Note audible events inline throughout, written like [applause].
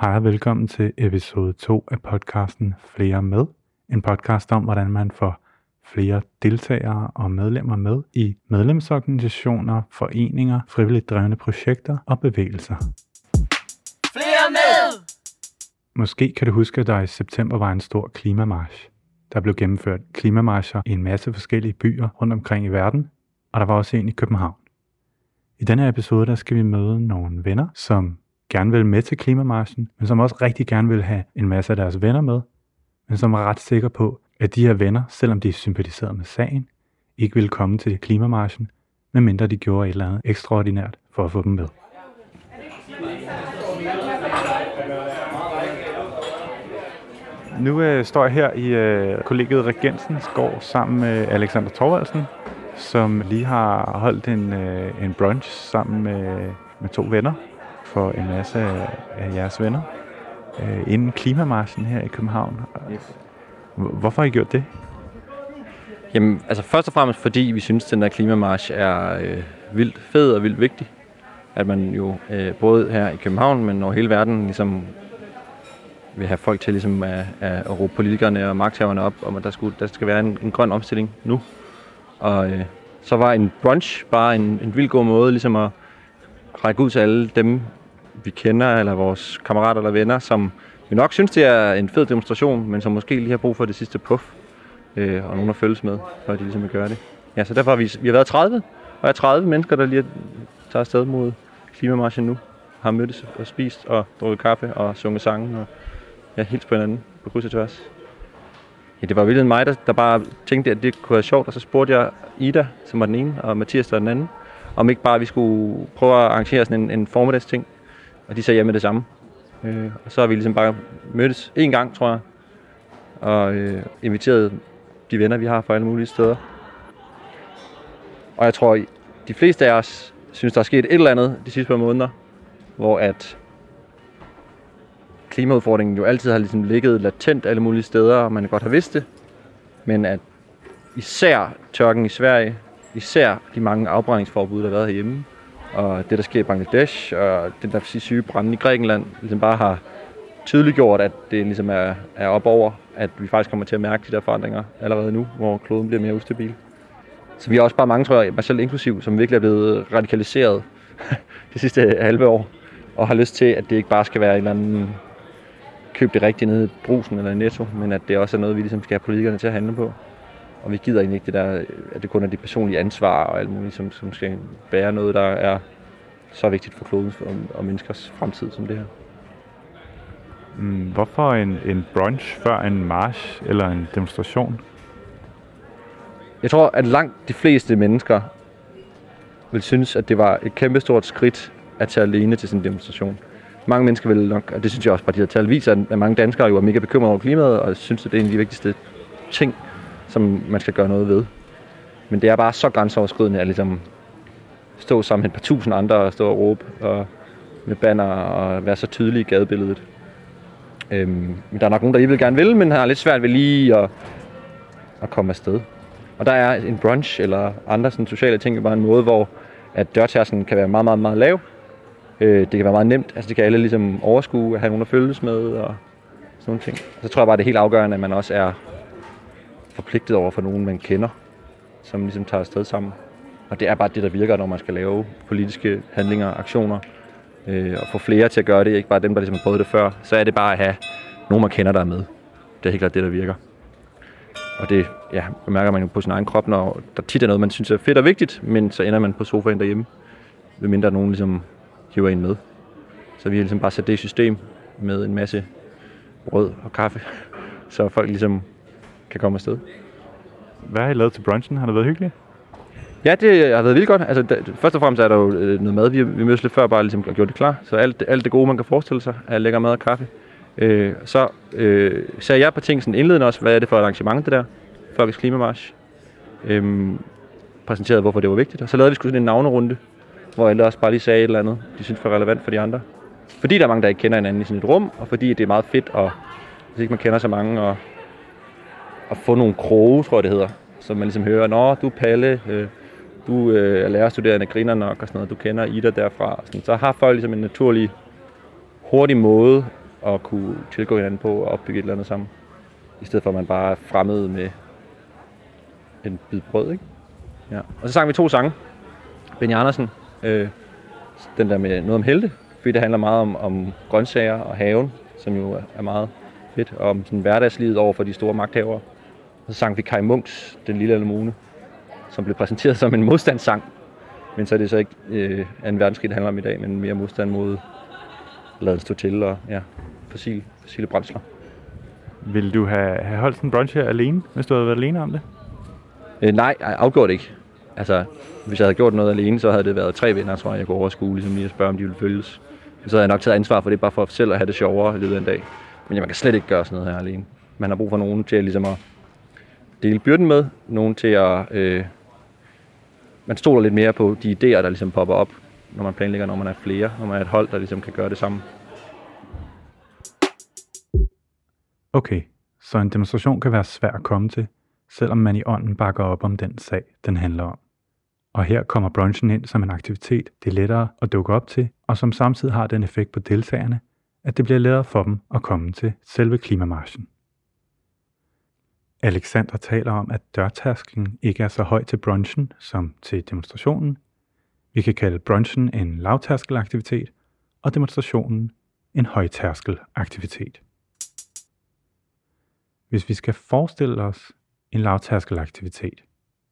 Hej og velkommen til episode 2 af podcasten Flere med. En podcast om, hvordan man får flere deltagere og medlemmer med i medlemsorganisationer, foreninger, frivilligt drevne projekter og bevægelser. Flere med! Måske kan du huske, at der i september var en stor klimamarsch. Der blev gennemført klimamarscher i en masse forskellige byer rundt omkring i verden, og der var også en i København. I denne episode der skal vi møde nogle venner, som gerne vil med til klimamarschen, men som også rigtig gerne vil have en masse af deres venner med, men som er ret sikre på, at de her venner, selvom de er sympatiseret med sagen, ikke vil komme til klimamarschen, medmindre de gjorde et eller andet ekstraordinært for at få dem med. Nu øh, står jeg her i øh, kollegiet Regensens gård sammen med Alexander Thorvaldsen, som lige har holdt en, øh, en brunch sammen med, med to venner for en masse af jeres venner øh, inden klimamarschen her i København. Yes. Hvorfor har I gjort det? Jamen, altså først og fremmest fordi vi synes, at den der klimamarsch er øh, vildt fed og vildt vigtig. At man jo øh, både her i København, men over hele verden ligesom vil have folk til ligesom at, at råbe politikerne og magthaverne op, om at der, skulle, der skal være en, en grøn omstilling nu. Og øh, så var en brunch bare en, en vild god måde ligesom at række ud til alle dem, vi kender, eller vores kammerater eller venner, som vi nok synes, det er en fed demonstration, men som måske lige har brug for det sidste puff, øh, og nogen at følges med, for at de ligesom vil gøre det. Ja, så derfor har vi, vi har været 30, og er 30 mennesker, der lige tager afsted mod klimamarchen nu, har mødtes og spist og drukket kaffe og sunget sange, og ja, helt på hinanden på kryds og tværs. Ja, det var virkelig mig, der, der bare tænkte, at det kunne være sjovt, og så spurgte jeg Ida, som var den ene, og Mathias, der var den anden, om ikke bare vi skulle prøve at arrangere sådan en, en formiddagsting. Og de sagde ja med det samme. Øh, og så har vi ligesom bare mødtes en gang, tror jeg, og øh, inviteret de venner, vi har fra alle mulige steder. Og jeg tror, de fleste af os synes, der er sket et eller andet de sidste par måneder, hvor at klimaudfordringen jo altid har ligesom ligget latent alle mulige steder, og man godt har vidst det. Men at især tørken i Sverige, især de mange afbrændingsforbud, der har været herhjemme, og det, der sker i Bangladesh, og den der syge brænde i Grækenland, ligesom bare har tydeliggjort, at det ligesom er, er op over, at vi faktisk kommer til at mærke de der forandringer allerede nu, hvor kloden bliver mere ustabil. Så vi er også bare mange, tror jeg, mig selv inklusiv, som virkelig er blevet radikaliseret [laughs] det sidste halve år, og har lyst til, at det ikke bare skal være en eller anden køb det rigtige nede i brusen eller i netto, men at det også er noget, vi ligesom skal have politikerne til at handle på. Og vi gider egentlig ikke det der, at det kun er de personlige ansvar og alt muligt, som, som skal bære noget, der er så vigtigt for klodens og, og menneskers fremtid som det her. Mm, hvorfor en, en brunch før en march eller en demonstration? Jeg tror, at langt de fleste mennesker vil synes, at det var et kæmpestort skridt at tage alene til en demonstration. Mange mennesker vil nok, og det synes jeg også bare, de her tal viser, at mange danskere jo er mega bekymrede over klimaet, og synes, at det er en af de vigtigste ting, som man skal gøre noget ved. Men det er bare så grænseoverskridende at ligesom stå sammen med et par tusind andre og stå og råbe og med banner og være så tydelig i gadebilledet. Øhm, men der er nok nogen, der vil gerne vil, men har lidt svært ved lige at, at komme afsted. Og der er en brunch eller andre sådan, sociale ting jo bare en måde, hvor at dørtærsen kan være meget, meget, meget lav. Øh, det kan være meget nemt. Altså det kan alle ligesom overskue at have nogen at følges med og sådan nogle ting. Så tror jeg bare, det er helt afgørende, at man også er forpligtet over for nogen, man kender, som ligesom tager afsted sammen. Og det er bare det, der virker, når man skal lave politiske handlinger og aktioner, øh, og få flere til at gøre det, ikke bare dem, der ligesom har prøvet det før, så er det bare at have nogen, man kender, der er med. Det er helt klart det, der virker. Og det ja, mærker man jo på sin egen krop, når der tit er noget, man synes er fedt og vigtigt, men så ender man på sofaen derhjemme, medmindre nogen ligesom hiver en med. Så vi har ligesom bare sat det i system med en masse brød og kaffe, [laughs] så folk ligesom kan komme afsted. Hvad har I lavet til brunchen? Har det været hyggeligt? Ja, det har været vildt godt. Altså, det, først og fremmest er der jo øh, noget mad. Vi, vi mødtes lidt før bare ligesom gjort det klar. Så alt, alt det gode, man kan forestille sig, er lækker mad og kaffe. Øh, så øh, sagde jeg på ting sådan indledende også, hvad er det for et arrangement, det der? Folkets Klimamarsch. Øh, præsenterede, hvorfor det var vigtigt. Og så lavede vi sådan en navnerunde, hvor alle også bare lige sagde et eller andet, de synes var relevant for de andre. Fordi der er mange, der ikke kender hinanden i sådan et rum, og fordi det er meget fedt, og hvis ikke man kender så mange, og at få nogle kroge, tror jeg det hedder, så man ligesom hører, nå, du er Palle, øh, du øh, er lærerstuderende, griner nok og sådan noget, du kender Ida derfra. Sådan. Så har folk ligesom en naturlig, hurtig måde at kunne tilgå hinanden på og opbygge et eller andet sammen. I stedet for at man bare er fremmed med en bid brød, ikke? Ja. Og så sang vi to sange. Benny Andersen, øh, den der med noget om helte, fordi det handler meget om, om grøntsager og haven, som jo er meget fedt, og om sådan hverdagslivet over for de store magthavere. Så sang vi Kai Munks, Den Lille Anemone, som blev præsenteret som en modstandssang. Men så er det så ikke øh, en verdenskrig, det handler om i dag, men mere modstand mod laden stå til og ja, fossile, fossile brændsler. Vil du have, have holdt sådan en brunch her alene, hvis du havde været alene om det? Øh, nej, afgjort ikke. Altså, hvis jeg havde gjort noget alene, så havde det været tre venner, tror jeg, jeg kunne overskue, ligesom lige at spørge, om de ville følges. Så havde jeg nok taget ansvar for det, bare for selv at have det sjovere i løbet af en dag. Men man kan slet ikke gøre sådan noget her alene. Man har brug for nogen til at, ligesom at dele byrden med, nogen til at... Øh, man stoler lidt mere på de idéer, der ligesom popper op, når man planlægger, når man er flere, når man er et hold, der ligesom kan gøre det samme. Okay, så en demonstration kan være svær at komme til, selvom man i ånden bakker op om den sag, den handler om. Og her kommer brunchen ind som en aktivitet, det er lettere at dukke op til, og som samtidig har den effekt på deltagerne, at det bliver lettere for dem at komme til selve klimamarschen. Alexander taler om, at dørtasken ikke er så høj til brunchen som til demonstrationen. Vi kan kalde brunchen en lavtærskelaktivitet, og demonstrationen en højtærskelaktivitet. Hvis vi skal forestille os en lavtærskelaktivitet,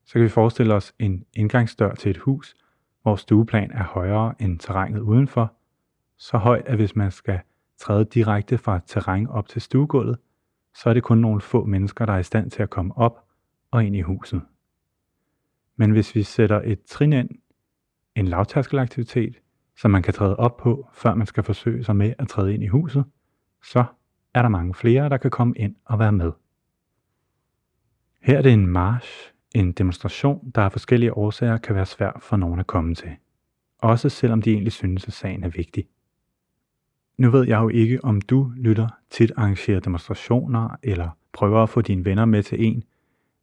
så kan vi forestille os en indgangsdør til et hus, hvor stueplan er højere end terrænet udenfor, så højt, at hvis man skal træde direkte fra terræn op til stuegulvet, så er det kun nogle få mennesker, der er i stand til at komme op og ind i huset. Men hvis vi sætter et trin ind, en lavtærskelaktivitet, som man kan træde op på, før man skal forsøge sig med at træde ind i huset, så er der mange flere, der kan komme ind og være med. Her er det en march, en demonstration, der af forskellige årsager kan være svær for nogen at komme til. Også selvom de egentlig synes, at sagen er vigtig. Nu ved jeg jo ikke, om du lytter tit arrangerer demonstrationer eller prøver at få dine venner med til en,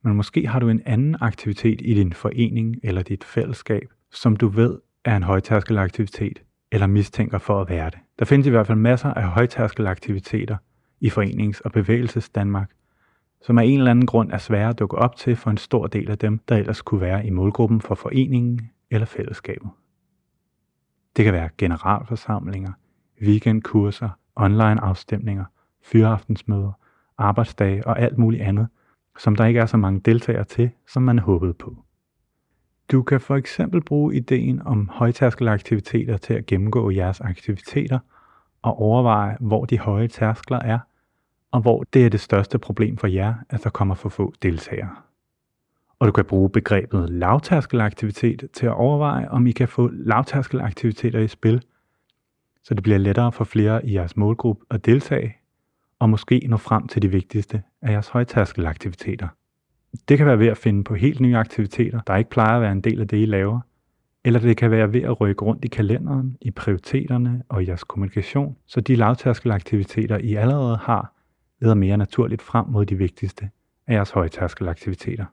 men måske har du en anden aktivitet i din forening eller dit fællesskab, som du ved er en højtærskelaktivitet eller mistænker for at være det. Der findes i hvert fald masser af højtærskelaktiviteter i forenings- og bevægelses Danmark, som af en eller anden grund er svære at dukke op til for en stor del af dem, der ellers kunne være i målgruppen for foreningen eller fællesskabet. Det kan være generalforsamlinger, weekendkurser, online afstemninger, fyraftensmøder, arbejdsdage og alt muligt andet, som der ikke er så mange deltagere til, som man håbede på. Du kan for eksempel bruge ideen om højtærskelaktiviteter til at gennemgå jeres aktiviteter og overveje, hvor de høje tærskler er, og hvor det er det største problem for jer, at der kommer for få deltagere. Og du kan bruge begrebet lavtærskelaktivitet til at overveje, om I kan få lavtærskelaktiviteter i spil – så det bliver lettere for flere i jeres målgruppe at deltage, og måske nå frem til de vigtigste af jeres højtærskelaktiviteter. Det kan være ved at finde på helt nye aktiviteter, der ikke plejer at være en del af det, I laver, eller det kan være ved at rykke rundt i kalenderen, i prioriteterne og i jeres kommunikation, så de lavtærskelaktiviteter, I allerede har, leder mere naturligt frem mod de vigtigste af jeres højtærskelaktiviteter.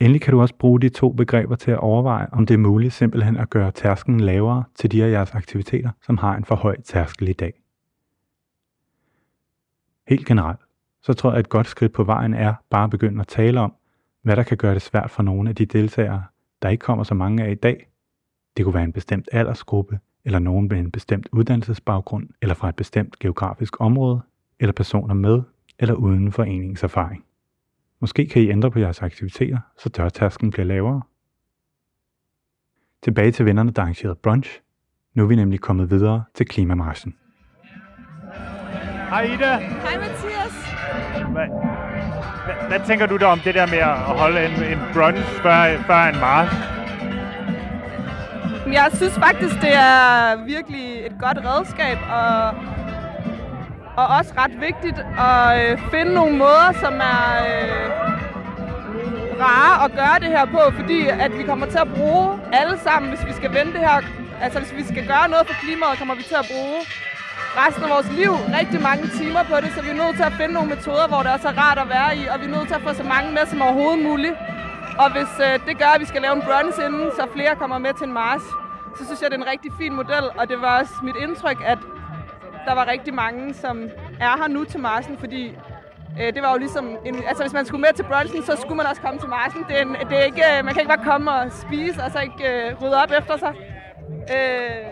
Endelig kan du også bruge de to begreber til at overveje, om det er muligt simpelthen at gøre tærsklen lavere til de af jeres aktiviteter, som har en for høj tærskel i dag. Helt generelt, så tror jeg, at et godt skridt på vejen er bare at begynde at tale om, hvad der kan gøre det svært for nogle af de deltagere, der ikke kommer så mange af i dag. Det kunne være en bestemt aldersgruppe, eller nogen med en bestemt uddannelsesbaggrund, eller fra et bestemt geografisk område, eller personer med eller uden foreningserfaring. Måske kan I ændre på jeres aktiviteter, så dørtasken bliver lavere. Tilbage til vennerne, der arrangerede brunch. Nu er vi nemlig kommet videre til klimamarschen. Hej Ida. Hej Mathias. Hvad, hvad, hvad tænker du der om det der med at holde en, en brunch før, før en march? Jeg synes faktisk, det er virkelig et godt redskab, og og også ret vigtigt at øh, finde nogle måder, som er øh, rare at gøre det her på, fordi at vi kommer til at bruge alle sammen, hvis vi skal vende det her, altså hvis vi skal gøre noget for klimaet, kommer vi til at bruge resten af vores liv rigtig mange timer på det, så vi er nødt til at finde nogle metoder, hvor det er rart at være i, og vi er nødt til at få så mange med som overhovedet muligt. Og hvis øh, det gør, at vi skal lave en brunch inden, så flere kommer med til en mars, så synes jeg, det er en rigtig fin model, og det var også mit indtryk, at der var rigtig mange, som er her nu til marsen, fordi øh, det var jo ligesom, en, altså hvis man skulle med til brunchen, så skulle man også komme til marsen. Det er, en, det er ikke, øh, man kan ikke bare komme og spise, og så ikke øh, rydde op efter sig. Øh,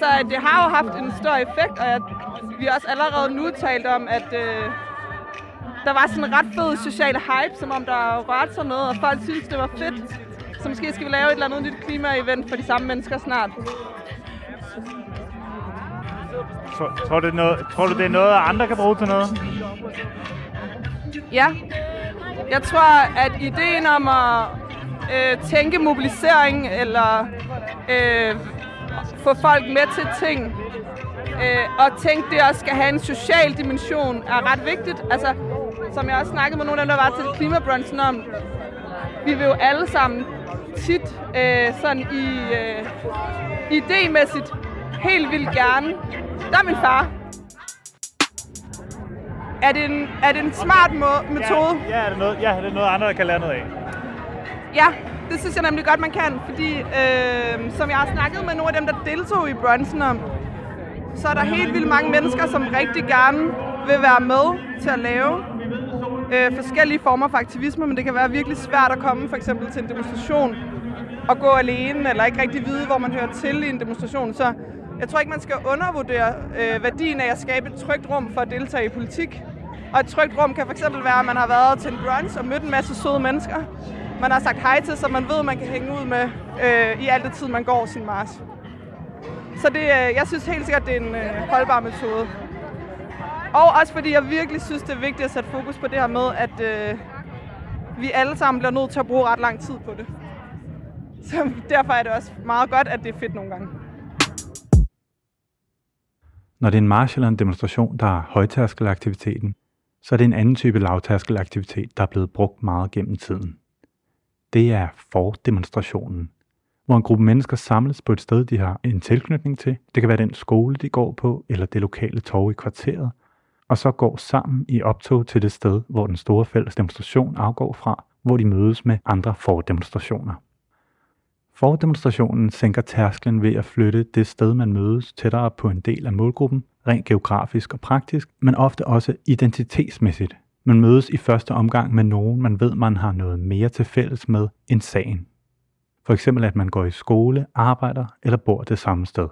så det har jo haft en stor effekt, og jeg, vi har også allerede nu talt om, at øh, der var sådan en ret fed social hype, som om der rørte sig noget, og folk synes, det var fedt. Så måske skal vi lave et eller andet nyt klima-event for de samme mennesker snart. Tror, tror, det noget, tror du, det er noget, andre kan bruge til noget? Ja. Jeg tror, at ideen om at øh, tænke mobilisering eller øh, få folk med til ting, øh, og tænke, det også skal have en social dimension, er ret vigtigt. Altså, som jeg også snakkede med nogle af dem, der var til klimabrunchen om, vi vil jo alle sammen tit øh, sådan i øh, idémæssigt helt vildt gerne. Der er min far. Er det en, er det en smart må- metode? Ja, ja, er det noget, ja, er det noget andre, der kan lære noget af? Ja, det synes jeg nemlig godt, man kan, fordi øh, som jeg har snakket med nogle af dem, der deltog i brunchen om, så er der helt vildt mange mennesker, som rigtig gerne vil være med til at lave øh, forskellige former for aktivisme, men det kan være virkelig svært at komme for eksempel til en demonstration og gå alene, eller ikke rigtig vide, hvor man hører til i en demonstration. Så jeg tror ikke, man skal undervurdere øh, værdien af at skabe et trygt rum for at deltage i politik. Og et trygt rum kan fx være, at man har været til en brunch og mødt en masse søde mennesker. Man har sagt hej til, så man ved, at man kan hænge ud med øh, i alt det tid, man går sin mars. Så det, øh, jeg synes helt sikkert, det er en øh, holdbar metode. Og også fordi jeg virkelig synes, det er vigtigt at sætte fokus på det her med, at øh, vi alle sammen bliver nødt til at bruge ret lang tid på det. Så derfor er det også meget godt, at det er fedt nogle gange. Når det er en march eller en demonstration, der er højtærskelaktiviteten, så er det en anden type lavtærskelaktivitet, der er blevet brugt meget gennem tiden. Det er fordemonstrationen, hvor en gruppe mennesker samles på et sted, de har en tilknytning til. Det kan være den skole, de går på, eller det lokale torv i kvarteret, og så går sammen i optog til det sted, hvor den store fælles demonstration afgår fra, hvor de mødes med andre fordemonstrationer. Fordemonstrationen sænker tærsklen ved at flytte det sted, man mødes, tættere på en del af målgruppen, rent geografisk og praktisk, men ofte også identitetsmæssigt. Man mødes i første omgang med nogen, man ved, man har noget mere til fælles med end sagen. For eksempel at man går i skole, arbejder eller bor det samme sted.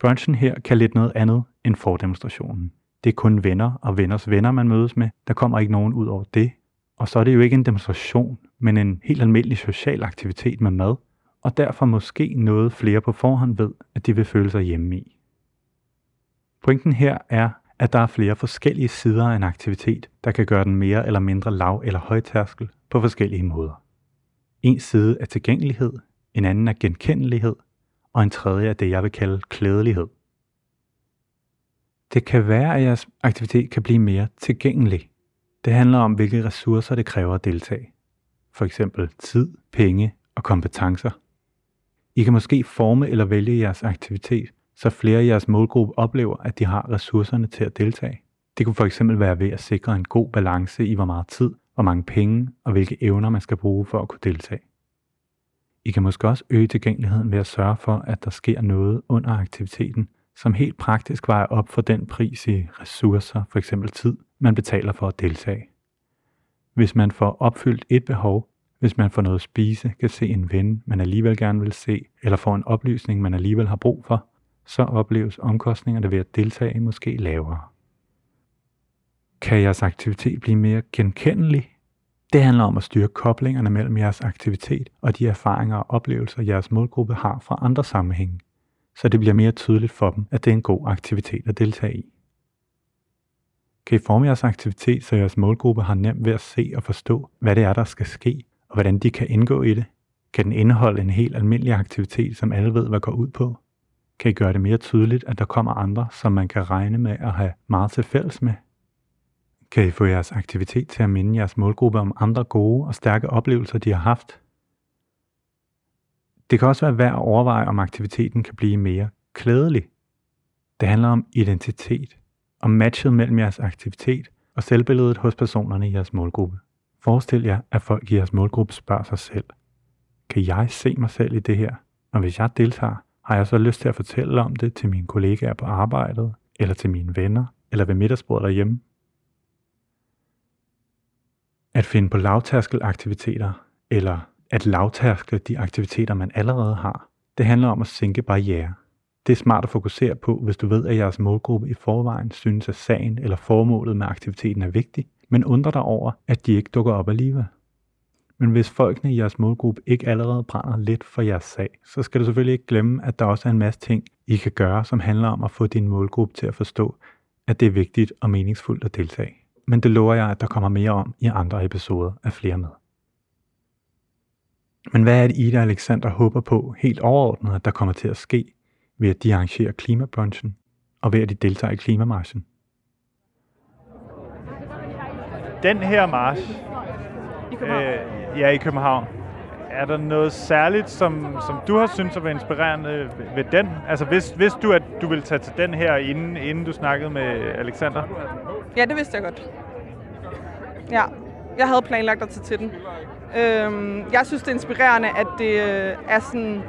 Brunchen her kan lidt noget andet end fordemonstrationen. Det er kun venner og venners venner, man mødes med. Der kommer ikke nogen ud over det. Og så er det jo ikke en demonstration, men en helt almindelig social aktivitet med mad, og derfor måske noget flere på forhånd ved, at de vil føle sig hjemme i. Pointen her er, at der er flere forskellige sider af en aktivitet, der kan gøre den mere eller mindre lav- eller højtærskel på forskellige måder. En side er tilgængelighed, en anden er genkendelighed, og en tredje er det, jeg vil kalde klædelighed. Det kan være, at jeres aktivitet kan blive mere tilgængelig. Det handler om, hvilke ressourcer det kræver at deltage. For eksempel tid, penge og kompetencer. I kan måske forme eller vælge jeres aktivitet, så flere af jeres målgruppe oplever, at de har ressourcerne til at deltage. Det kunne for eksempel være ved at sikre en god balance i, hvor meget tid, hvor mange penge og hvilke evner man skal bruge for at kunne deltage. I kan måske også øge tilgængeligheden ved at sørge for, at der sker noget under aktiviteten, som helt praktisk vejer op for den pris i ressourcer, f.eks. tid, man betaler for at deltage. Hvis man får opfyldt et behov, hvis man får noget at spise, kan se en ven, man alligevel gerne vil se, eller får en oplysning, man alligevel har brug for, så opleves omkostningerne ved at deltage måske lavere. Kan jeres aktivitet blive mere genkendelig? Det handler om at styre koblingerne mellem jeres aktivitet og de erfaringer og oplevelser, jeres målgruppe har fra andre sammenhænge, så det bliver mere tydeligt for dem, at det er en god aktivitet at deltage i. Kan I forme jeres aktivitet, så jeres målgruppe har nemt ved at se og forstå, hvad det er, der skal ske, og hvordan de kan indgå i det? Kan den indeholde en helt almindelig aktivitet, som alle ved, hvad går ud på? Kan I gøre det mere tydeligt, at der kommer andre, som man kan regne med at have meget til fælles med? Kan I få jeres aktivitet til at minde jeres målgruppe om andre gode og stærke oplevelser, de har haft? Det kan også være værd at overveje, om aktiviteten kan blive mere klædelig. Det handler om identitet, om matchet mellem jeres aktivitet og selvbilledet hos personerne i jeres målgruppe. Forestil jer, at folk i jeres målgruppe spørger sig selv, kan jeg se mig selv i det her? Og hvis jeg deltager, har jeg så lyst til at fortælle om det til mine kollegaer på arbejdet, eller til mine venner, eller ved middagsbordet derhjemme. At finde på lavtærskelaktiviteter, eller at lavtærskle de aktiviteter, man allerede har, det handler om at sænke barriere. Det er smart at fokusere på, hvis du ved, at jeres målgruppe i forvejen synes, at sagen eller formålet med aktiviteten er vigtig, men undrer dig over, at de ikke dukker op alligevel. Men hvis folkene i jeres målgruppe ikke allerede brænder lidt for jeres sag, så skal du selvfølgelig ikke glemme, at der også er en masse ting, I kan gøre, som handler om at få din målgruppe til at forstå, at det er vigtigt og meningsfuldt at deltage. Men det lover jeg, at der kommer mere om i andre episoder af flere med. Men hvad er det, Ida og Alexander håber på helt overordnet, at der kommer til at ske ved at de arrangerer klimabrunchen og ved at de deltager i klimamarschen? Den her march, I København. øh, ja, i København, er der noget særligt, som, som du har syntes at være inspirerende ved den? Altså, hvis, hvis du, at du ville tage til den her, inden, inden du snakkede med Alexander? Ja, det vidste jeg godt. Ja, jeg havde planlagt at tage til den. Øhm, jeg synes, det er inspirerende, at det øh, er sådan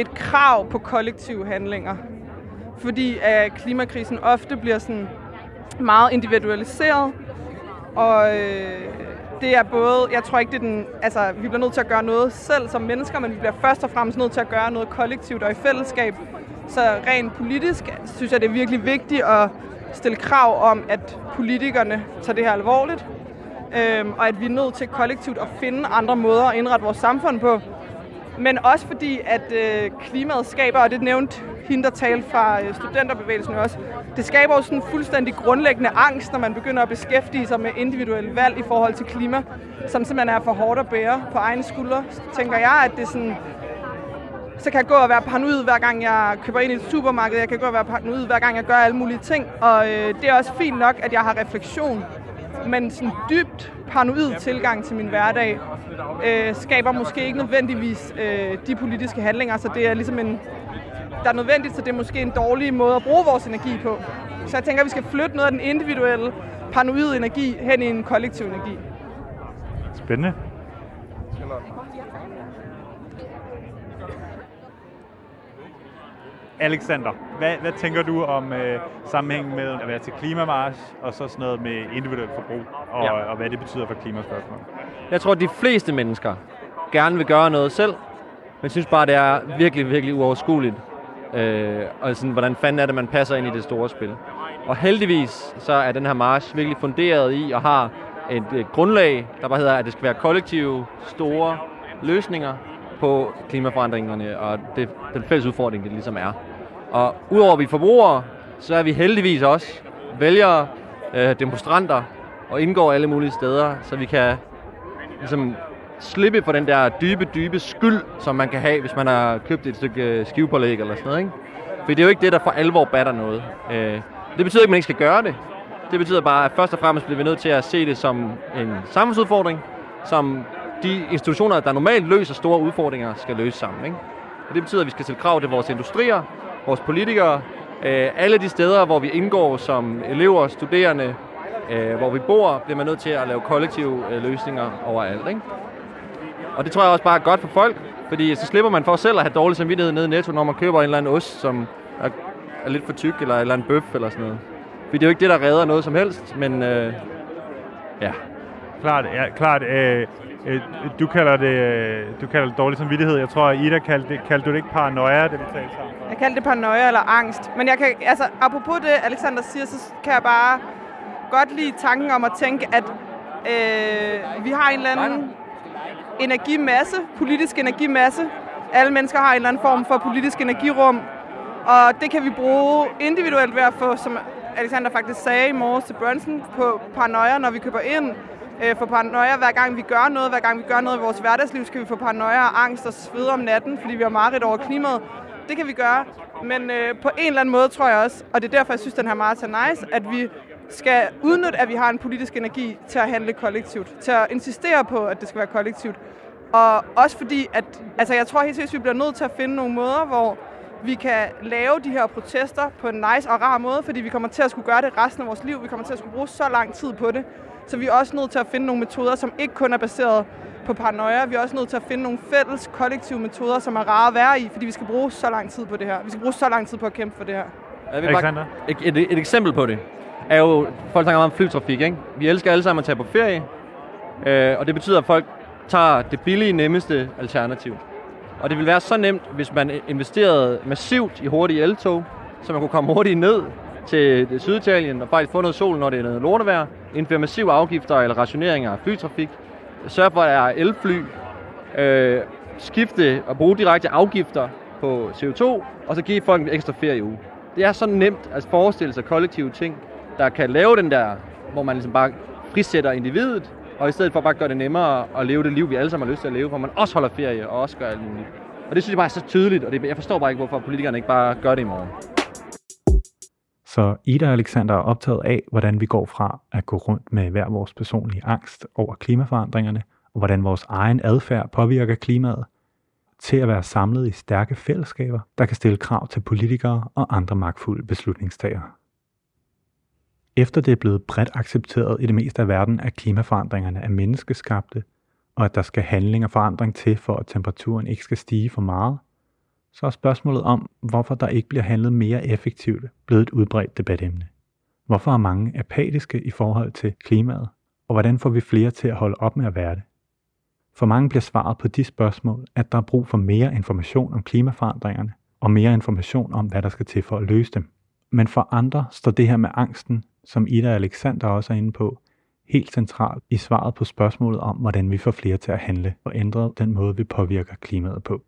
et krav på kollektive handlinger. Fordi at klimakrisen ofte bliver sådan meget individualiseret, og øh, det er både, jeg tror ikke, det er den, altså vi bliver nødt til at gøre noget selv som mennesker, men vi bliver først og fremmest nødt til at gøre noget kollektivt og i fællesskab. Så rent politisk synes jeg, det er virkelig vigtigt at stille krav om, at politikerne tager det her alvorligt, øhm, og at vi er nødt til kollektivt at finde andre måder at indrette vores samfund på. Men også fordi, at øh, klimaet skaber, og det nævnte hende, der talte fra øh, studenterbevægelsen også, det skaber jo sådan en fuldstændig grundlæggende angst, når man begynder at beskæftige sig med individuelle valg i forhold til klima, som simpelthen er for hårdt at bære på egne skuldre. Så tænker jeg, at det er sådan, så kan jeg gå og være paranoid, hver gang jeg køber ind i et supermarked. Jeg kan gå og være paranoid, hver gang jeg gør alle mulige ting. Og øh, det er også fint nok, at jeg har refleksion. Men sådan dybt paranoid tilgang til min hverdag øh, skaber måske ikke nødvendigvis øh, de politiske handlinger. Så det er ligesom en, der er nødvendigt, så det er måske en dårlig måde at bruge vores energi på. Så jeg tænker, at vi skal flytte noget af den individuelle paranoid energi hen i en kollektiv energi. Spændende. Alexander, hvad, hvad tænker du om øh, sammenhængen mellem at være til klimamarsch og så sådan noget med individuelt forbrug, og, ja. Og hvad det betyder for klimaspørgsmål? Jeg tror, at de fleste mennesker gerne vil gøre noget selv, men synes bare, det er virkelig, virkelig uoverskueligt. Øh, og sådan, hvordan fanden er det, man passer ind i det store spil. Og heldigvis så er den her march virkelig funderet i og har et, et grundlag, der bare hedder, at det skal være kollektive, store løsninger på klimaforandringerne og det, den fælles udfordring, det ligesom er. Og udover at vi forbrugere, så er vi heldigvis også vælgere, øh, demonstranter og indgår alle mulige steder, så vi kan ligesom slippe for den der dybe, dybe skyld, som man kan have, hvis man har købt et stykke øh, skivepålæg eller sådan noget. Ikke? For det er jo ikke det, der for alvor batter noget. Øh, det betyder ikke, at man ikke skal gøre det. Det betyder bare, at først og fremmest bliver vi nødt til at se det som en samfundsudfordring, som de institutioner, der normalt løser store udfordringer, skal løse sammen. Ikke? Og det betyder, at vi skal stille krav til vores industrier, vores politikere, øh, alle de steder, hvor vi indgår som elever, studerende, øh, hvor vi bor, bliver man nødt til at lave kollektive øh, løsninger overalt. Ikke? Og det tror jeg også bare er godt for folk, fordi så slipper man for selv at have dårlig samvittighed nede i Netto, når man køber en eller anden ost, som er, er lidt for tyk, eller en eller anden bøf eller sådan noget. Fordi det er jo ikke det, der redder noget som helst, men øh, ja. Klart, ja, klart. Øh, øh, du kalder det, øh, du kalder det dårlig samvittighed. Jeg tror, Ida kaldte, kaldte du det ikke paranoia, det vi talte sammen. Jeg kalder det paranoia eller angst. Men jeg kan, altså, apropos det, Alexander siger, så kan jeg bare godt lide tanken om at tænke, at øh, vi har en eller anden energimasse, politisk energimasse. Alle mennesker har en eller anden form for politisk energirum, og det kan vi bruge individuelt ved at få, som Alexander faktisk sagde i morges til Brunson, på paranoia, når vi køber ind. Øh, for paranoia hver gang vi gør noget, hver gang vi gør noget i vores hverdagsliv, skal vi få paranoia og angst og svede om natten, fordi vi har mareridt over klimaet. Det kan vi gøre, men øh, på en eller anden måde tror jeg også, og det er derfor, jeg synes, den her meget er nice, at vi skal udnytte, at vi har en politisk energi til at handle kollektivt, til at insistere på, at det skal være kollektivt. Og også fordi, at altså jeg tror helt seriøst, vi bliver nødt til at finde nogle måder, hvor vi kan lave de her protester på en nice og rar måde, fordi vi kommer til at skulle gøre det resten af vores liv. Vi kommer til at skulle bruge så lang tid på det. Så vi er også nødt til at finde nogle metoder, som ikke kun er baseret på paranoia. Vi er også nødt til at finde nogle fælles kollektive metoder, som er rare at være i, fordi vi skal bruge så lang tid på det her. Vi skal bruge så lang tid på at kæmpe for det her. Jeg vil Alexander? et, et, et, eksempel på det er jo, folk snakker meget om flytrafik, ikke? Vi elsker alle sammen at tage på ferie, øh, og det betyder, at folk tager det billige, nemmeste alternativ. Og det vil være så nemt, hvis man investerede massivt i hurtige eltog, så man kunne komme hurtigt ned til Syditalien og faktisk få noget sol, når det er noget lortevejr, indføre massive afgifter eller rationeringer af flytrafik, sørge for, at der er elfly, øh, skifte og bruge direkte afgifter på CO2, og så give folk en ekstra ferieuge. Det er så nemt at forestille sig kollektive ting, der kan lave den der, hvor man ligesom bare frisætter individet, og i stedet for bare gøre det nemmere at leve det liv, vi alle sammen har lyst til at leve, hvor man også holder ferie og også gør alt muligt. Og det synes jeg bare er så tydeligt, og det, jeg forstår bare ikke, hvorfor politikerne ikke bare gør det i morgen. Så Ida og Alexander er optaget af, hvordan vi går fra at gå rundt med hver vores personlige angst over klimaforandringerne, og hvordan vores egen adfærd påvirker klimaet, til at være samlet i stærke fællesskaber, der kan stille krav til politikere og andre magtfulde beslutningstagere. Efter det er blevet bredt accepteret i det meste af verden, at klimaforandringerne er menneskeskabte, og at der skal handling og forandring til, for at temperaturen ikke skal stige for meget, så er spørgsmålet om, hvorfor der ikke bliver handlet mere effektivt, blevet et udbredt debatemne. Hvorfor er mange apatiske i forhold til klimaet, og hvordan får vi flere til at holde op med at være det? For mange bliver svaret på de spørgsmål, at der er brug for mere information om klimaforandringerne, og mere information om, hvad der skal til for at løse dem. Men for andre står det her med angsten, som Ida og Alexander også er inde på, helt centralt i svaret på spørgsmålet om, hvordan vi får flere til at handle og ændre den måde, vi påvirker klimaet på.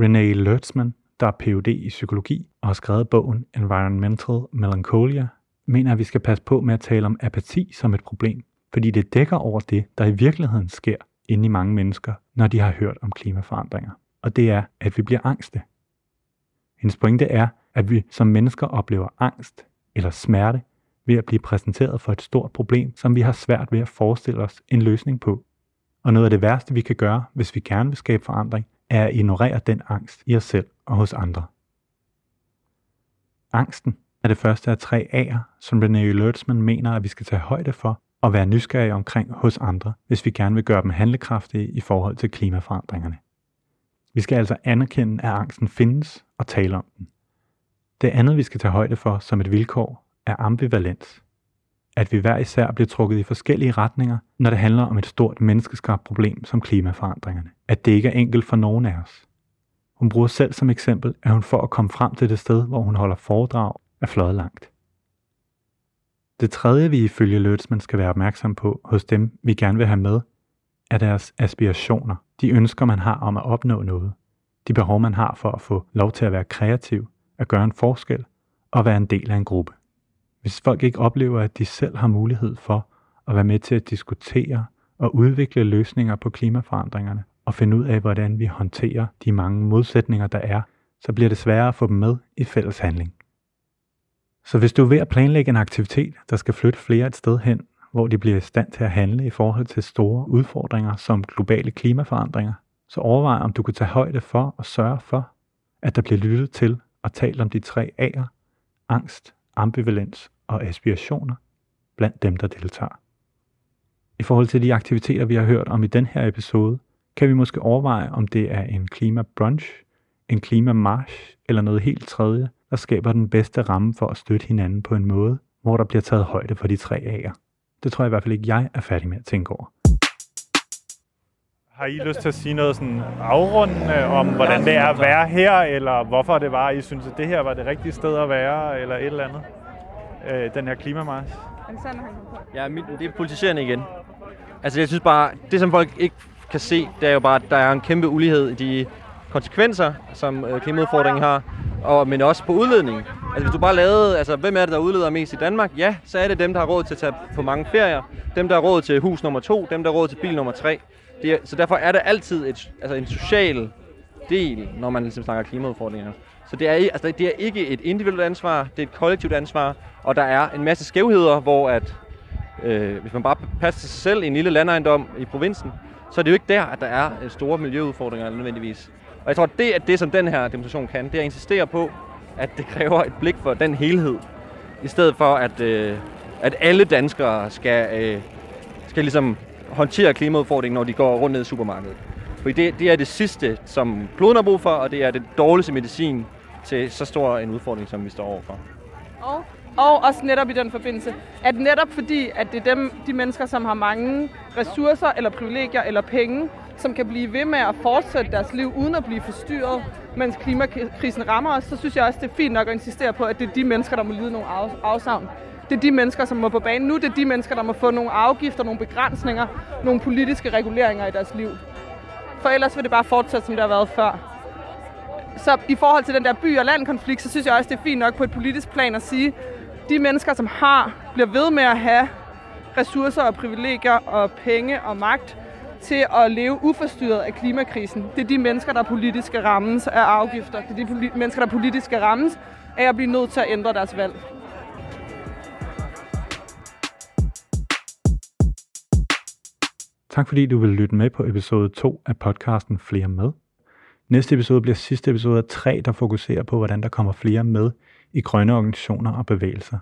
René Lertzman, der er Ph.D. i psykologi og har skrevet bogen Environmental Melancholia, mener, at vi skal passe på med at tale om apati som et problem, fordi det dækker over det, der i virkeligheden sker inde i mange mennesker, når de har hørt om klimaforandringer. Og det er, at vi bliver angste. Hendes pointe er, at vi som mennesker oplever angst eller smerte ved at blive præsenteret for et stort problem, som vi har svært ved at forestille os en løsning på. Og noget af det værste, vi kan gøre, hvis vi gerne vil skabe forandring, er at ignorere den angst i os selv og hos andre. Angsten er det første af tre A'er, som René Lertzmann mener, at vi skal tage højde for og være nysgerrige omkring hos andre, hvis vi gerne vil gøre dem handlekraftige i forhold til klimaforandringerne. Vi skal altså anerkende, at angsten findes og tale om den. Det andet, vi skal tage højde for som et vilkår, er ambivalens. At vi hver især bliver trukket i forskellige retninger, når det handler om et stort menneskeskabt problem som klimaforandringerne. At det ikke er enkelt for nogen af os. Hun bruger selv som eksempel, at hun for at komme frem til det sted, hvor hun holder foredrag, er fløjet langt. Det tredje, vi ifølge Lødsman skal være opmærksom på hos dem, vi gerne vil have med, er deres aspirationer, de ønsker, man har om at opnå noget, de behov, man har for at få lov til at være kreativ, at gøre en forskel og være en del af en gruppe. Hvis folk ikke oplever, at de selv har mulighed for at være med til at diskutere og udvikle løsninger på klimaforandringerne og finde ud af, hvordan vi håndterer de mange modsætninger, der er, så bliver det sværere at få dem med i fælles handling. Så hvis du er ved at planlægge en aktivitet, der skal flytte flere et sted hen, hvor de bliver i stand til at handle i forhold til store udfordringer som globale klimaforandringer, så overvej om du kan tage højde for og sørge for, at der bliver lyttet til og talt om de tre A'er, angst, ambivalens og aspirationer, blandt dem, der deltager. I forhold til de aktiviteter, vi har hørt om i den her episode, kan vi måske overveje, om det er en klimabrunch, en klimamarsch eller noget helt tredje, der skaber den bedste ramme for at støtte hinanden på en måde, hvor der bliver taget højde for de tre A'er. Det tror jeg i hvert fald ikke, jeg er færdig med at tænke over. Har I lyst til at sige noget sådan afrundende om, hvordan det er at være her, eller hvorfor det var, I synes, at det her var det rigtige sted at være, eller et eller andet? Øh, den her på. Ja, mit, det er politiserende igen. Altså, jeg synes bare, det som folk ikke kan se, det er jo bare, at der er en kæmpe ulighed i de konsekvenser, som øh, klimaudfordringen har, og, men også på udledning. Altså, hvis du bare lavede, altså, hvem er det, der udleder mest i Danmark? Ja, så er det dem, der har råd til at tage på mange ferier, dem, der har råd til hus nummer to, dem, der har råd til bil nummer tre. Det er, så derfor er der altid et, altså en social del, når man ligesom snakker klimaudfordringer. Så det er, altså, det er ikke et individuelt ansvar, det er et kollektivt ansvar, og der er en masse skævheder, hvor at, øh, hvis man bare passer sig selv i en lille landejendom i provinsen, så er det jo ikke der, at der er øh, store miljøudfordringer nødvendigvis. Og jeg tror, at det er det, som den her demonstration kan, det er at insistere på, at det kræver et blik for den helhed, i stedet for at, øh, at alle danskere skal, øh, skal ligesom håndterer klimaudfordringen, når de går rundt ned i supermarkedet. Fordi det, det er det sidste, som kloden har brug for, og det er det dårligste medicin til så stor en udfordring, som vi står overfor. Og, og også netop i den forbindelse, at netop fordi, at det er dem, de mennesker, som har mange ressourcer, eller privilegier, eller penge, som kan blive ved med at fortsætte deres liv, uden at blive forstyrret, mens klimakrisen rammer os, så synes jeg også, det er fint nok at insistere på, at det er de mennesker, der må lide nogle afsavn. Det er de mennesker, som må på banen nu. Det er de mennesker, der må få nogle afgifter, nogle begrænsninger, nogle politiske reguleringer i deres liv. For ellers vil det bare fortsætte, som det har været før. Så i forhold til den der by- og landkonflikt, så synes jeg også, det er fint nok på et politisk plan at sige, de mennesker, som har, bliver ved med at have ressourcer og privilegier og penge og magt til at leve uforstyrret af klimakrisen. Det er de mennesker, der politisk skal rammes af afgifter. Det er de mennesker, der politisk skal rammes af at blive nødt til at ændre deres valg. Tak fordi du vil lytte med på episode 2 af podcasten Flere Med. Næste episode bliver sidste episode af 3, der fokuserer på, hvordan der kommer flere med i grønne organisationer og bevægelser.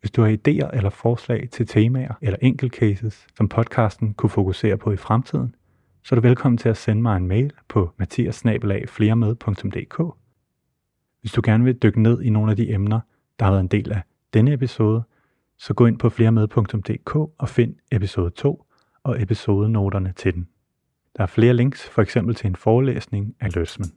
Hvis du har idéer eller forslag til temaer eller enkeltcases, som podcasten kunne fokusere på i fremtiden, så er du velkommen til at sende mig en mail på mathiasnabelag.fleremed.dk. Hvis du gerne vil dykke ned i nogle af de emner, der har været en del af denne episode, så gå ind på fleremed.dk og find episode 2 og episodenoterne til den. Der er flere links, for eksempel til en forelæsning af Løsmen.